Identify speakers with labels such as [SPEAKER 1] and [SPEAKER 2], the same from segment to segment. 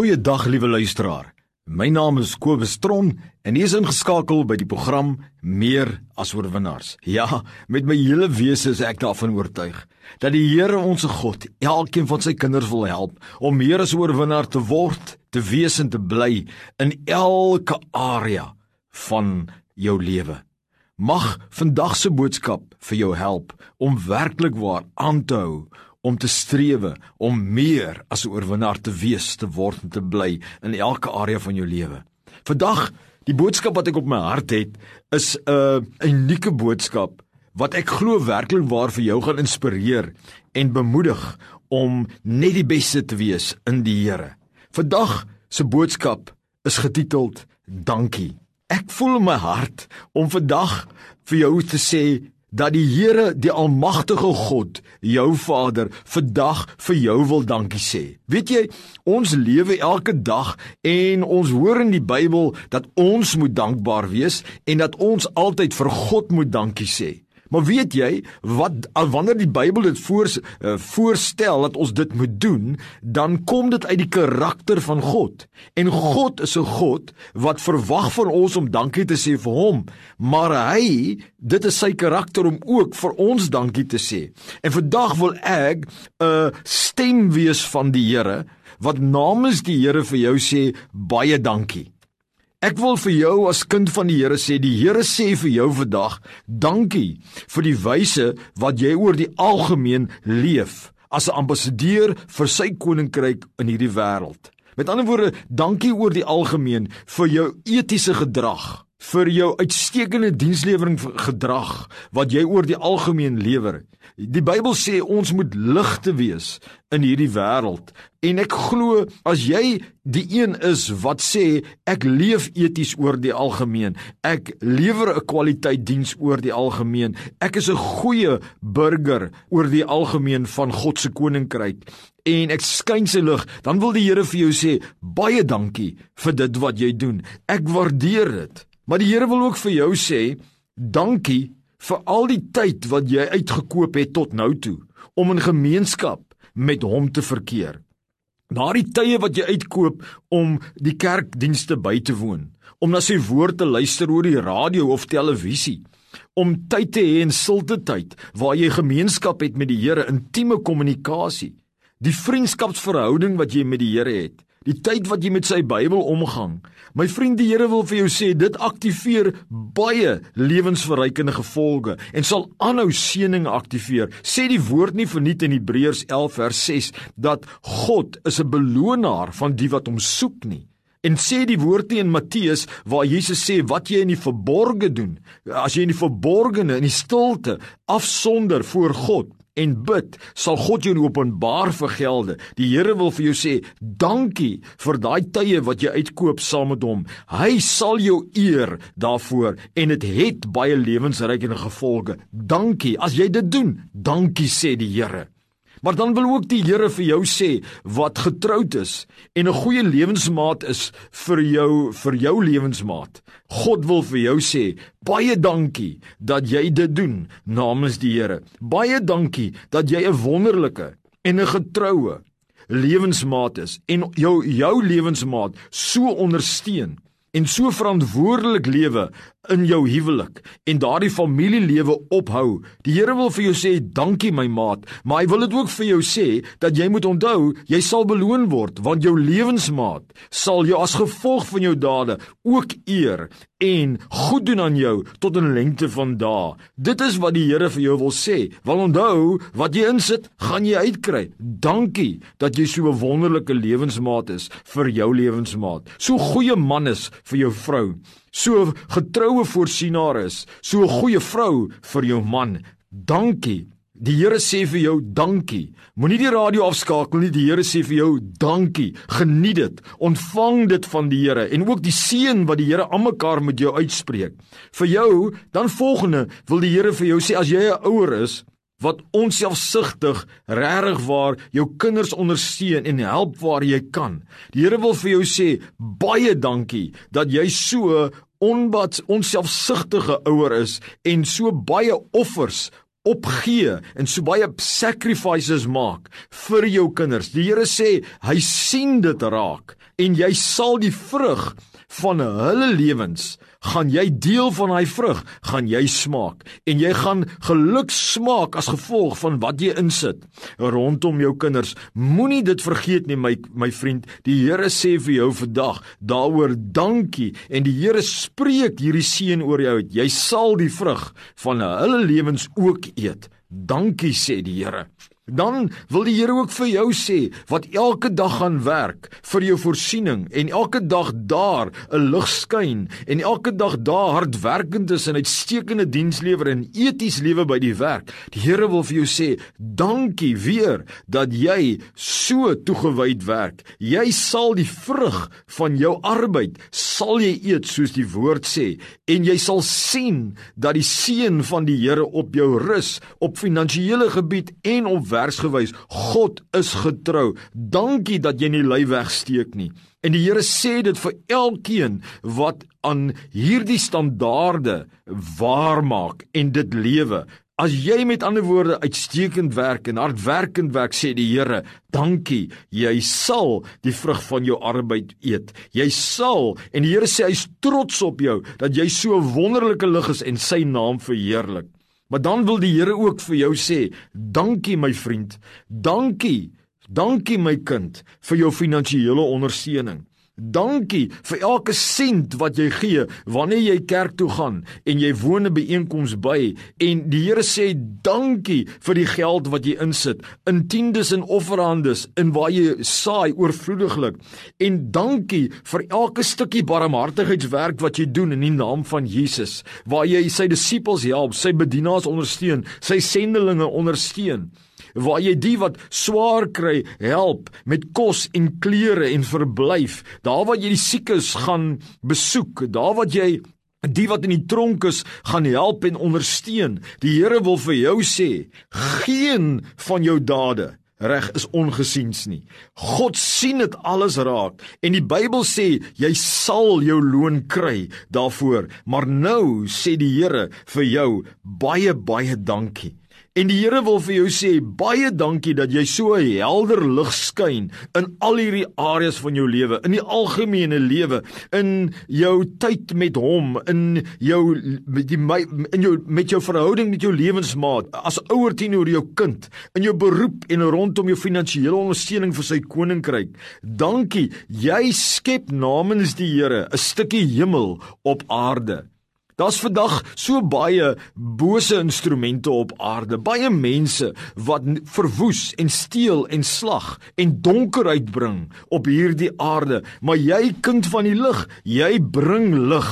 [SPEAKER 1] Goeiedag liewe luisteraar. My naam is Kobus Tron en ek is ingeskakel by die program Meer as oorwinnaars. Ja, met my hele wese is ek daarvan oortuig dat die Here ons God elkeen van sy kinders wil help om meer as oorwinnaar te word, te wees en te bly in elke area van jou lewe. Mag vandag se boodskap vir jou help om werklik waar aan te hou om te strewe om meer as 'n oorwinnaar te wees, te word en te bly in elke area van jou lewe. Vandag, die boodskap wat ek op my hart het, is 'n unieke boodskap wat ek glo werklik waar vir jou gaan inspireer en bemoedig om net die beste te wees in die Here. Vandag se boodskap is getiteld Dankie. Ek voel in my hart om vandag vir jou te sê dat die Here, die almagtige God, jou Vader, vandag vir jou wil dankie sê. Weet jy, ons lewe elke dag en ons hoor in die Bybel dat ons moet dankbaar wees en dat ons altyd vir God moet dankie sê. Maar weet jy wat wanneer die Bybel dit voor uh, voorstel dat ons dit moet doen, dan kom dit uit die karakter van God. En God is 'n God wat verwag van ons om dankie te sê vir hom, maar hy, dit is sy karakter om ook vir ons dankie te sê. En vandag wil ek 'n uh, stem wees van die Here wat namens die Here vir jou sê baie dankie. Ek wil vir jou as kind van die Here sê, die Here sê vir jou vandag, dankie vir die wyse wat jy oor die algemeen leef as 'n ambassadeur vir sy koninkryk in hierdie wêreld. Met ander woorde, dankie oor die algemeen vir jou etiese gedrag, vir jou uitstekende dienslewering gedrag wat jy oor die algemeen lewer. Die Bybel sê ons moet ligte wees in hierdie wêreld. En ek glo as jy die een is wat sê ek leef eties oor die algemeen. Ek lewer 'n kwaliteit diens oor die algemeen. Ek is 'n goeie burger oor die algemeen van God se koninkryk. En ek skyn sy lig. Dan wil die Here vir jou sê baie dankie vir dit wat jy doen. Ek waardeer dit maar die Here wil ook vir jou sê dankie vir al die tyd wat jy uitgekoop het tot nou toe om in gemeenskap met hom te verkeer. Daardie tye wat jy uitkoop om die kerkdienste by te woon, om na sy woord te luister oor die radio of televisie, om tyd te hê in stilte tyd waar jy gemeenskap het met die Here, intieme kommunikasie, die vriendskapsverhouding wat jy met die Here het, Die tyd wat jy met sy Bybel omgang. My vriend, die Here wil vir jou sê dit aktiveer baie lewensverrykende gevolge en sal aanhou seëninge aktiveer. Sê die woord nie verniet in Hebreërs 11 vers 6 dat God is 'n belonaar van die wat hom soek nie. En sê die woord nie in Matteus waar Jesus sê wat jy in die verborgde doen, as jy in die verborgene in die stilte afsonder voor God en bid, sal God jou openbaar vergelde. Die Here wil vir jou sê, dankie vir daai tye wat jy uitkoop saam met hom. Hy sal jou eer daarvoor en dit het, het baie lewensryke gevolge. Dankie as jy dit doen. Dankie sê die Here. Maar dan wil ook die Here vir jou sê wat getroud is en 'n goeie lewensmaat is vir jou vir jou lewensmaat. God wil vir jou sê baie dankie dat jy dit doen namens die Here. Baie dankie dat jy 'n wonderlike en 'n getroue lewensmaat is en jou jou lewensmaat so ondersteun en so verantwoordelik lewe in jou huwelik en daardie familielewe ophou. Die Here wil vir jou sê dankie my maat, maar hy wil dit ook vir jou sê dat jy moet onthou, jy sal beloon word want jou lewensmaat sal jou as gevolg van jou dade ook eer en goed doen aan jou tot 'n lengte van dae. Dit is wat die Here vir jou wil sê. Wil onthou, wat jy insit, gaan jy uitkry. Dankie dat jy so 'n wonderlike lewensmaat is vir jou lewensmaat. So goeie man is vir jou vrou so getroue voorsienaar is, so 'n goeie vrou vir jou man. Dankie. Die Here sê vir jou dankie. Moenie die radio afskakel nie. Die Here sê vir jou dankie. Geniet dit. Ontvang dit van die Here en ook die seën wat die Here aan mekaar met jou uitspreek. Vir jou, dan volgende, wil die Here vir jou sê as jy 'n ouer is, wat onselfsugtig regtig waar jou kinders ondersteun en help waar jy kan. Die Here wil vir jou sê baie dankie dat jy so onbats onselfsugtige ouer is en so baie offers opgee en so baie sacrifices maak vir jou kinders. Die Here sê hy sien dit raak en jy sal die vrug van hulle lewens gaan jy deel van daai vrug gaan jy smaak. En jy gaan geluk smaak as gevolg van wat jy insit rondom jou kinders. Moenie dit vergeet nie my my vriend. Die Here sê vir jou vandag daaroor dankie. En die Here spreek hierdie seën oor jou jy sal die vrug van hulle lewens ook eet. Dankie sê die Here Dan wil die Here ook vir jou sê wat elke dag gaan werk vir jou voorsiening en elke dag daar 'n lig skyn en elke dag daar hardwerkend is en uitstekende diens lewer en eties lewe by die werk. Die Here wil vir jou sê, dankie weer dat jy so toegewyd werk. Jy sal die vrug van jou arbeid sal jy eet soos die woord sê en jy sal sien dat die seën van die Here op jou rus op finansiële gebied en op werksgewys. God is getrou. Dankie dat jy nie lui wegsteek nie. En die Here sê dit vir elkeen wat aan hierdie standaarde waarmaak en dit lewe. As jy met ander woorde uitstekend werk en hardwerkend werk, sê die Here, dankie. Jy sal die vrug van jou arbeid eet. Jy sal en die Here sê hy's trots op jou dat jy so 'n wonderlike lig is en sy naam verheerlik. Maar dan wil die Here ook vir jou sê, dankie my vriend. Dankie. Dankie my kind vir jou finansiële ondersteuning. Dankie vir elke sent wat jy gee wanneer jy kerk toe gaan en jy woon 'n byeenkoms by en die Here sê dankie vir die geld wat jy insit in tiendes en offerandes in waar jy saai oorvloediglik. En dankie vir elke stukkie barmhartigheidswerk wat jy doen in die naam van Jesus waar jy sy disippels help, sy bedienaars ondersteun, sy sendelinge ondersteun waar jy die wat swaar kry help met kos en klere en verblyf daar waar jy die siekes gaan besoek daar waar jy die wat in die tronk is gaan help en ondersteun die Here wil vir jou sê geen van jou dade reg is ongesiens nie. God sien dit alles raak en die Bybel sê jy sal jou loon kry daarvoor. Maar nou sê die Here vir jou baie baie dankie. En die Here wil vir jou sê baie dankie dat jy so 'n helder lig skyn in al hierdie areas van jou lewe, in die algemene lewe, in jou tyd met hom, in jou die in jou met jou verhouding met jou lewensmaat, as ouer teenoor jou kind, in jou beroep en rondom jou finansiële ondersteuning vir sy koninkryk. Dankie, jy skep namens die Here 'n stukkie hemel op aarde. Daar's vandag so baie bose instrumente op aarde, baie mense wat verwoes en steel en slag en donkerheid bring op hierdie aarde, maar jy kind van die lig, jy bring lig.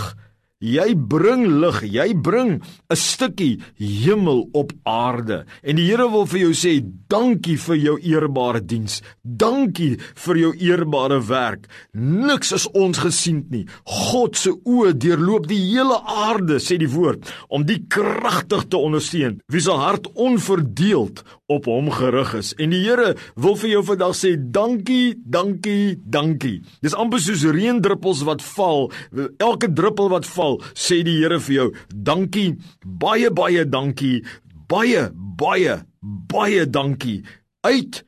[SPEAKER 1] Jy bring lig, jy bring 'n stukkie hemel op aarde. En die Here wil vir jou sê, dankie vir jou eerbare diens. Dankie vir jou eerbare werk. Niks is ons gesiend nie. God se oë deurloop die hele aarde, sê die woord, om die kragtig te ondersteun wie se hart onverdeeld op hom gerig is. En die Here wil vir jou vandag sê, dankie, dankie, dankie. Dis amper soos reendruppels wat val. Elke druppel wat val sê die Here vir jou, dankie, baie baie dankie, baie baie baie dankie uit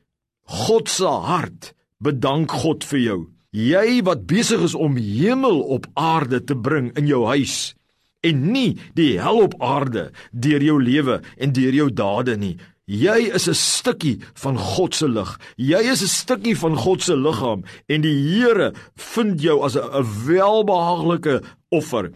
[SPEAKER 1] God se hart. Bedank God vir jou. Jy wat besig is om hemel op aarde te bring in jou huis en nie die hel op aarde deur jou lewe en deur jou dade nie. Jy is 'n stukkie van God se lig. Jy is 'n stukkie van God se liggaam en die Here vind jou as 'n welbehaaglike offer,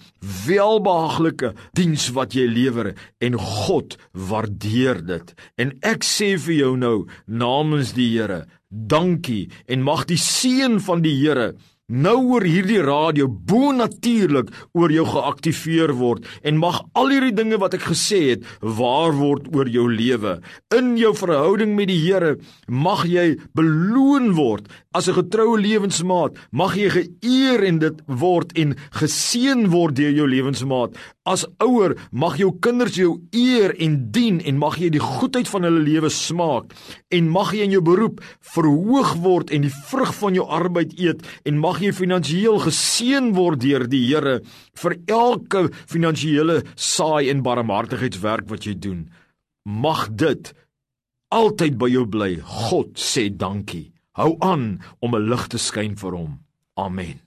[SPEAKER 1] welbehaaglike diens wat jy lewer en God waardeer dit. En ek sê vir jou nou namens die Here, dankie en mag die seën van die Here nou oor hierdie radio bo natuurlik oor jou geaktiveer word en mag al hierdie dinge wat ek gesê het waar word oor jou lewe. In jou verhouding met die Here mag jy beloon word as 'n getroue lewensmaat. Mag jy geëer en dit word en geseën word deur jou lewensmaat. As ouer mag jou kinders jou eer en dien en mag jy die goedheid van hulle lewe smaak en mag jy in jou beroep verhoog word en die vrug van jou arbeid eet en mag mag jy finansiëel geseën word deur die Here vir elke finansiële saai en barmhartigheidswerk wat jy doen. mag dit altyd by jou bly. God sê dankie. Hou aan om 'n lig te skyn vir hom. Amen.